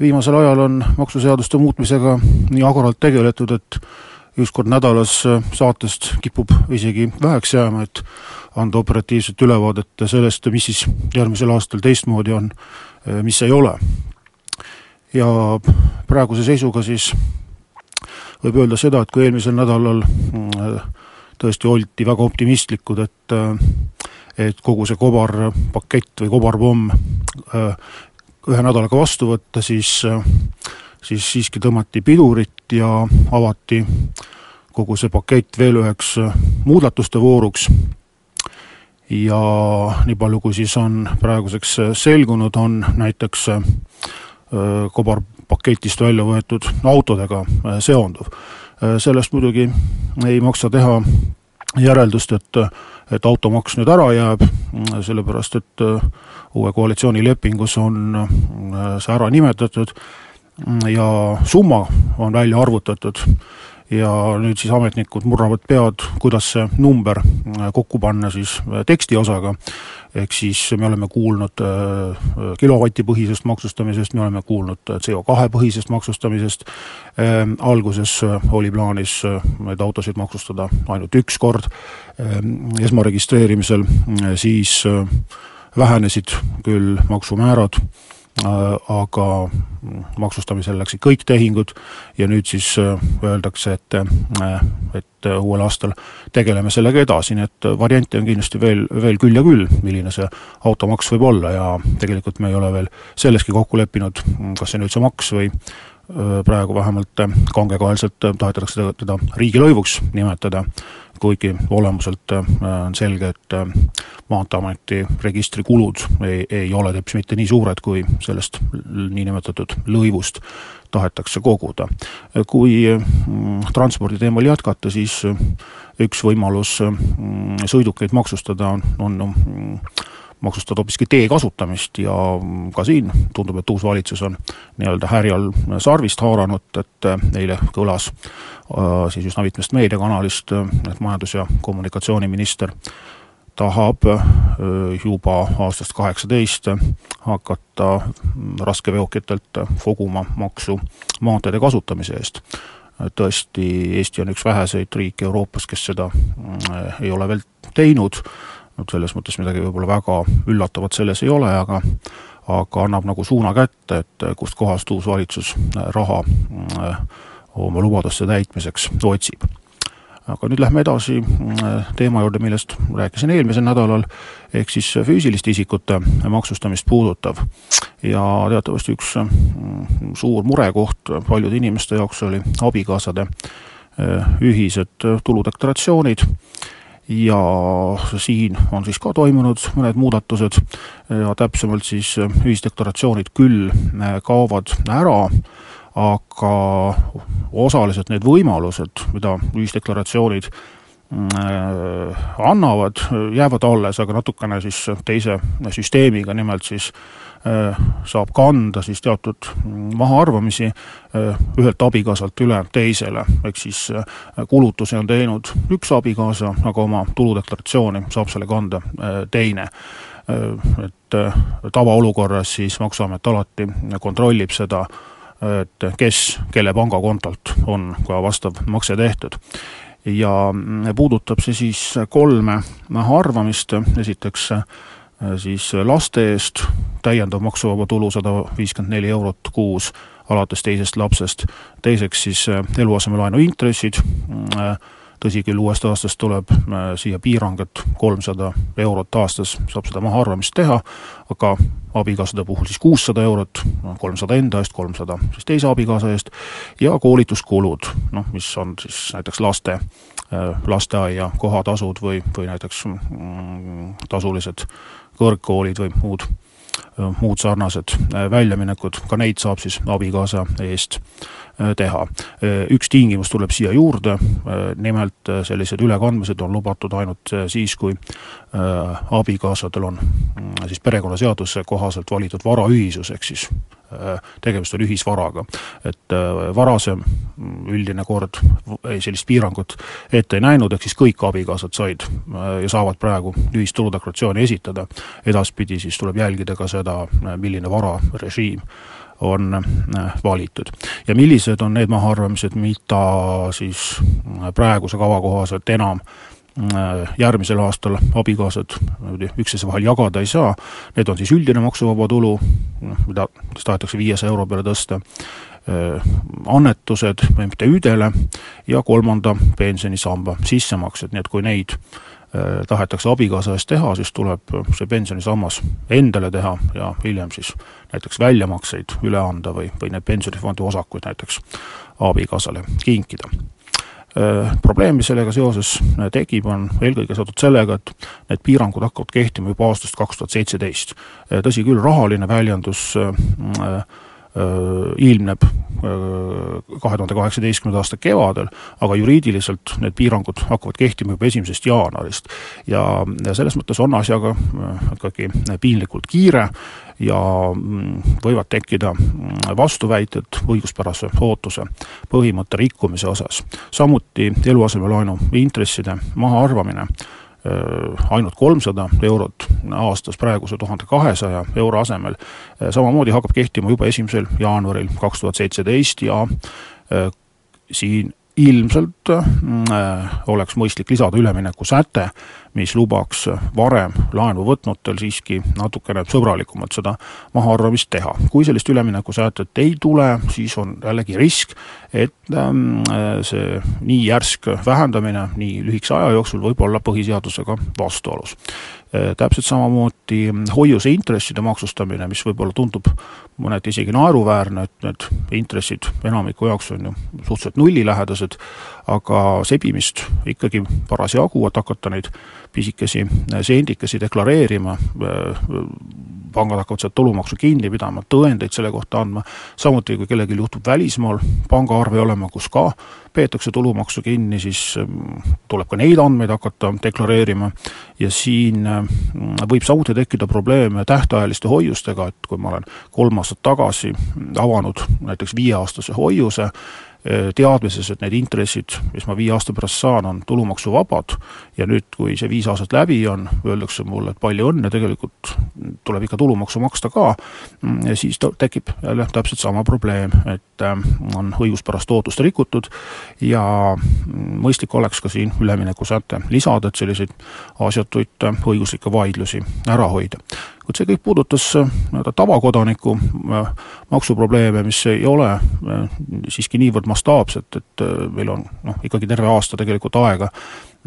viimasel ajal on maksuseaduste muutmisega nii aguralt tegeletud, et üks kord nädalas saatest kipub isegi väheks jääma, et anda operatiivset ülevaadet sellest, mis siis järgmisel aastal teistmoodi on, mis ei ole. ja praeguse seisuga siis võib öelda seda, et kui eelmisel nädalal tõesti oldi väga optimistlikud, et et kogu see kobarpakett või kobarpomm ühe nädalaga vastu võtta, siis, siis siiski tõmmati pidurit ja avati kogu see pakett veel üheks muudatuste vooruks. ja nii palju, kui siis on praeguseks selgunud, on näiteks äh, kobarpaketist välja võetud autodega äh, seonduv. Äh, sellest muidugi ei maksa teha järeldust, et, et automaks nüüd ära jääb, sellepärast et uue koalitsiooni lepingus on äh, see ära nimetatud ja summa on välja arvutatud. Ja nüüd siis ametnikud murravad pead, kuidas see number äh, kokku panna siis äh, tekstiosaga, ehk siis me oleme kuulnud kilovatipõhisest maksustamisest, me oleme kuulnud CO2 põhisest maksustamisest, alguses oli plaanis neid autosid maksustada ainult üks kord. Esmaregistreerimisel, siis vähenesid küll maksumäärad, äh, aga maksustamisel läksid kõik tehingud ja nüüd siis äh, öeldakse, et, äh, et uuel aastal tegeleme sellega edasi, nii et variante on kindlasti veel, veel küll ja küll, milline see automaks võib olla ja tegelikult me ei ole veel selleski kokku leppinud, kas see on üldse maks või praegu vähemalt kangekaelselt tahetakse teda riigilõivuks nimetada kuigi olemuselt äh, on selge, et äh, Maanteeameti registrikulud ei, ei ole teps mitte nii suured, kui sellest niinimetatud lõivust tahetakse koguda. kui mm, transpordi teemal jätkata, siis üks võimalus mm, sõidukeid maksustada on, on maksustada hoopiski tee kasutamist ja ka siin tundub, et uus valitsus on nii-öelda härjal sarvist haaranud, et eile kõlas äh, siis üsna mitmest meediakanalist, et majandus- ja kommunikatsiooniminister tahab äh, juba aastast kaheksateist hakata raskeveokitelt koguma maksu maanteede kasutamise eest. tõesti, Eesti on üks väheseid riike Euroopas, kes seda äh, ei ole veel teinud et selles mõttes midagi võib-olla väga üllatavat selles ei ole, aga aga annab nagu suuna kätte, et kustkohast uus valitsus äh, raha äh, oma lubaduste täitmiseks otsib. aga nüüd lähme edasi äh, teema juurde, millest rääkisin eelmisel nädalal, ehk siis füüsiliste isikute maksustamist puudutav. ja teatavasti üks suur murekoht paljude inimeste jaoks oli abikaasade ühised tuludeklaratsioonid ja siin on siis ka toimunud mõned muudatused. Ja täpsemalt siis ühisdeklaratsioonid küll äh, kaovad ära, aga osaliselt need võimalused, mida ühisdeklaratsioonid äh, annavad, jäävad alles, aga natukene siis teise süsteemiga, nimelt siis Äh, saab kanda siis teatud mahaarvamisi äh, ühelt abikaasalt üle teisele, ehk siis äh, kulutusi on teinud üks abikaasa, aga oma tuludeklaratsiooni saab selle kanda teine. et tavaolukorras siis Maksuamet alati kontrollib seda, et kes, kelle pangakontolt on ka vastav makse tehtud ja puudutab see siis kolme arvamist, esiteks Äh, siis äh, laste eest täiendav maksuvaba tulu sada viiskümmend neli eurot kuus alates teisest lapsest, teiseks siis äh, eluasemelaenu intressid, tõsi küll, uuest aastast tuleb siia piirang, et kolmsada eurot aastas saab seda mahaarvamist teha, aga abikaasade puhul siis kuussada eurot, kolmsada enda eest, kolmsada siis teise abikaasa eest, ja koolituskulud, noh, mis on siis näiteks laste, lasteaia kohatasud või, või näiteks mm, tasulised kõrgkoolid või muud muud sarnased väljaminekud, ka neid saab siis abikaasa eest teha. Üks tingimus tuleb siia juurde, nimelt sellised ülekandmised on lubatud ainult siis, kui abikaasadel on mm, siis perekonnaseaduse kohaselt valitud varaühisus, ehk siis tegemist on ühisvaraga. et varasem üldine kord sellist piirangut ette ei näinud, ehk siis kõik abikaasad said ja saavad praegu ühist tuludeklaratsiooni esitada, edaspidi siis tuleb jälgida ka seda, milline vararežiim on äh, valitud. ja millised on need mahaarvamised, mida siis äh, praeguse kava kohaselt enam äh, järgmisel aastal abikaasad üksteise vahel jagada ei saa, need on siis üldine maksuvaba tulu, noh, mida siis tahetakse viiesaja euro peale tõsta, annetused MTÜ-dele ja kolmanda pensionisamba sissemaksed, nii et kui neid tahetakse abikaasa eest teha, siis tuleb see pensionisammas endale teha ja hiljem siis näiteks väljamakseid üle anda või, või need pensionifondi osakuid näiteks abikaasale kinkida probleem, mis sellega seoses tekib, on eelkõige seotud sellega, et need piirangud hakkavad kehtima juba aastast kaks tuhat seitseteist. tõsi küll, rahaline väljendus äh, ilmneb kahe tuhande kaheksateistkümnenda aasta kevadel, aga juriidiliselt need piirangud hakkavad kehtima juba esimesest jaanuarist. ja, ja selles mõttes on asjaga ikkagi piinlikult kiire ja mm, võivad tekkida mm, vastuväited õiguspärase ootuse põhimõtte rikkumise osas. samuti eluasemelaenu intresside mahaarvamine Äh, ainult kolmsada eurot aastas praeguse tuhande kahesaja euro asemel, äh, samamoodi hakkab kehtima juba esimesel jaanuaril kaks tuhat seitseteist ja äh, siin ilmselt äh, oleks mõistlik lisada üleminekusäte, mis lubaks varem laenu võtnutel siiski natukene sõbralikumalt seda mahaarvamist teha. kui sellist üleminekusätet ei tule, siis on jällegi risk, et ähm, see nii järsk vähendamine nii lühikese aja jooksul võib olla põhiseadusega vastuolus Äh, täpselt samamoodi hoiuse intresside maksustamine, mis võib-olla tundub mõneti isegi naeruväärne, et need intressid enamiku jaoks on ju suhteliselt nullilähedased, aga sebimist ikkagi parasjagu, et hakata neid pisikesi sendikesi deklareerima, äh, pangad hakkavad sealt tulumaksu kinni pidama, tõendeid selle kohta andma, samuti kui kellelgi juhtub välismaal pangaarve olema, kus ka peetakse tulumaksu kinni, siis mm, tuleb ka neid andmeid hakata deklareerima. Ja siin mm, võib samuti tekkida probleeme tähtajaliste hoiustega, et kui ma olen kolm aastat tagasi avanud näiteks viieaastase hoiuse, Äh, teadmises, et need intressid, mis ma viie aasta pärast saan, on tulumaksuvabad ja nüüd, kui see viis aastat läbi on, öeldakse mulle, et palju õnne, tegelikult tuleb ikka tulumaksu maksta ka, ja siis tekib jälle täpselt sama probleem, et äh, on õiguspärast ootust rikutud ja mõistlik oleks ka siin üleminekusäte lisada, et selliseid asjatuid õiguslikke vaidlusi ära hoida kuid see kõik puudutas äh, nii-öelda tavakodaniku äh, maksuprobleeme, mis ei ole äh, siiski niivõrd mastaapsed, et meil on noh, ikkagi terve aasta tegelikult aega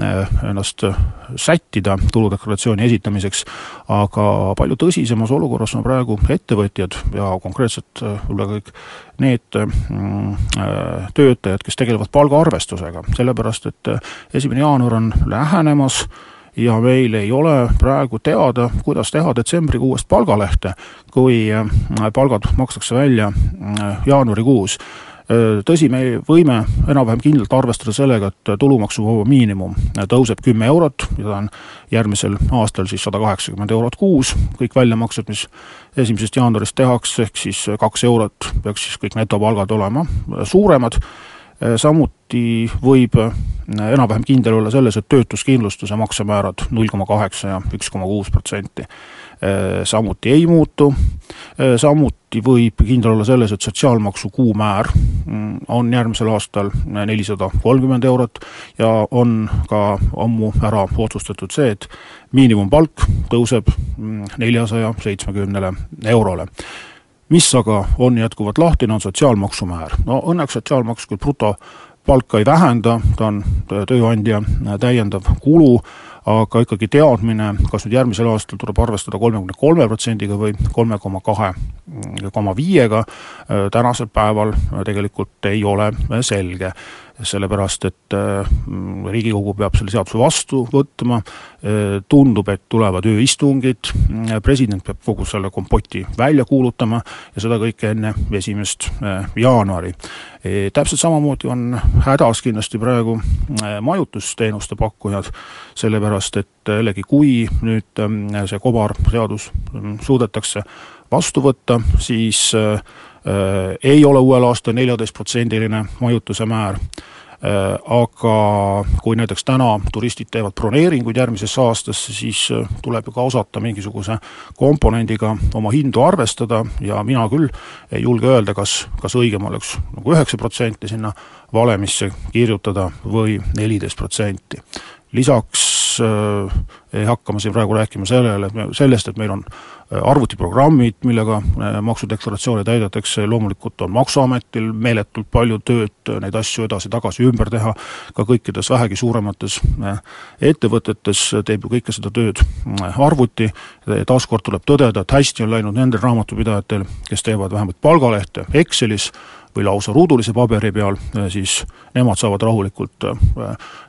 ennast sättida tuludeklaratsiooni esitamiseks, aga palju tõsisemas olukorras on praegu ettevõtjad ja konkreetselt võib-olla kõik need mm, töötajad, kes tegelevad palgaarvestusega, sellepärast et esimene jaanuar on lähenemas ja meil ei ole praegu teada, kuidas teha detsembrikuust palgalehte, kui äh, palgad makstakse välja äh, jaanuarikuus. Äh, tõsi, me võime enam-vähem kindlalt arvestada sellega, et tulumaksuvaba miinimum tõuseb kümme eurot ta on järgmisel aastal siis sada kaheksakümmend eurot kuus, kõik väljamaksed, mis esimesest jaanuarist tehakse, ehk siis kaks eurot peaks siis kõik netopalgad olema suuremad samuti võib äh, enam-vähem kindel olla selles, et töötuskindlustuse maksemäärad null koma kaheksa ja üks koma kuus protsenti. Äh, samuti ei muutu, samuti võib kindel olla selles, et sotsiaalmaksu kuumäär mm, on järgmisel aastal nelisada kolmkümmend eurot ja on ka ammu ära otsustatud see, et miinimumpalk tõuseb mm, neljasaja seitsmekümnele eurole mis aga on jätkuvalt lahtine, on sotsiaalmaksumäär. no õnneks sotsiaalmaks küll brutopalka ei vähenda, ta on tööandja täiendav kulu, aga ikkagi teadmine, kas nüüd järgmisel aastal tuleb arvestada kolmekümne kolme protsendiga või kolme koma kahe koma viiega, tänasel päeval tegelikult ei ole selge. Sellepärast et Riigikogu peab selle seaduse vastu võtma, tundub, et tulevad ööistungid, president peab kogu selle kompoti välja kuulutama ja seda kõike enne esimest jaanuari. Täpselt samamoodi on hädas kindlasti praegu majutusteenuste pakkujad, sellepärast et jällegi, kui nüüd see kobarseadus suudetakse vastu võtta, siis äh, äh, ei ole uuel aastal neljateistprotsendiline majutuse määr äh,, aga kui näiteks täna turistid teevad broneeringuid järgmisesse aastasse, siis äh, tuleb ju ka osata mingisuguse komponendiga oma hindu arvestada ja mina küll ei julge öelda, kas, kas õigem oleks nagu üheksa protsenti sinna valemisse kirjutada või neliteist protsenti. lisaks äh, ei hakka ma siin praegu rääkima sellele, et me, sellest, et meil on äh, arvutiprogrammid, millega äh, maksudeklaratsioone täidetakse, loomulikult on Maksuametil meeletult palju tööd äh, neid asju edasi-tagasi ümber teha, ka kõikides vähegi suuremates ettevõtetes teeb ju kõike seda tööd arvuti, taaskord tuleb tõdeda, et hästi on läinud nendel raamatupidajatel, kes teevad vähemalt palgalehte Excelis, või lausa ruudulise paberi peal, siis nemad saavad rahulikult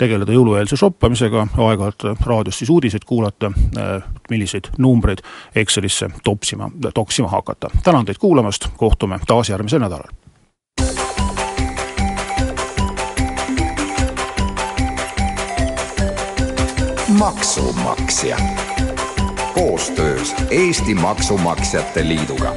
tegeleda jõulueelse shoppamisega, aeg-ajalt raadiost siis uudiseid kuulata, milliseid numbreid Excelisse topsima, toksima hakata. tänan teid kuulamast, kohtume taas järgmisel nädalal. maksumaksja koostöös Eesti Maksumaksjate Liiduga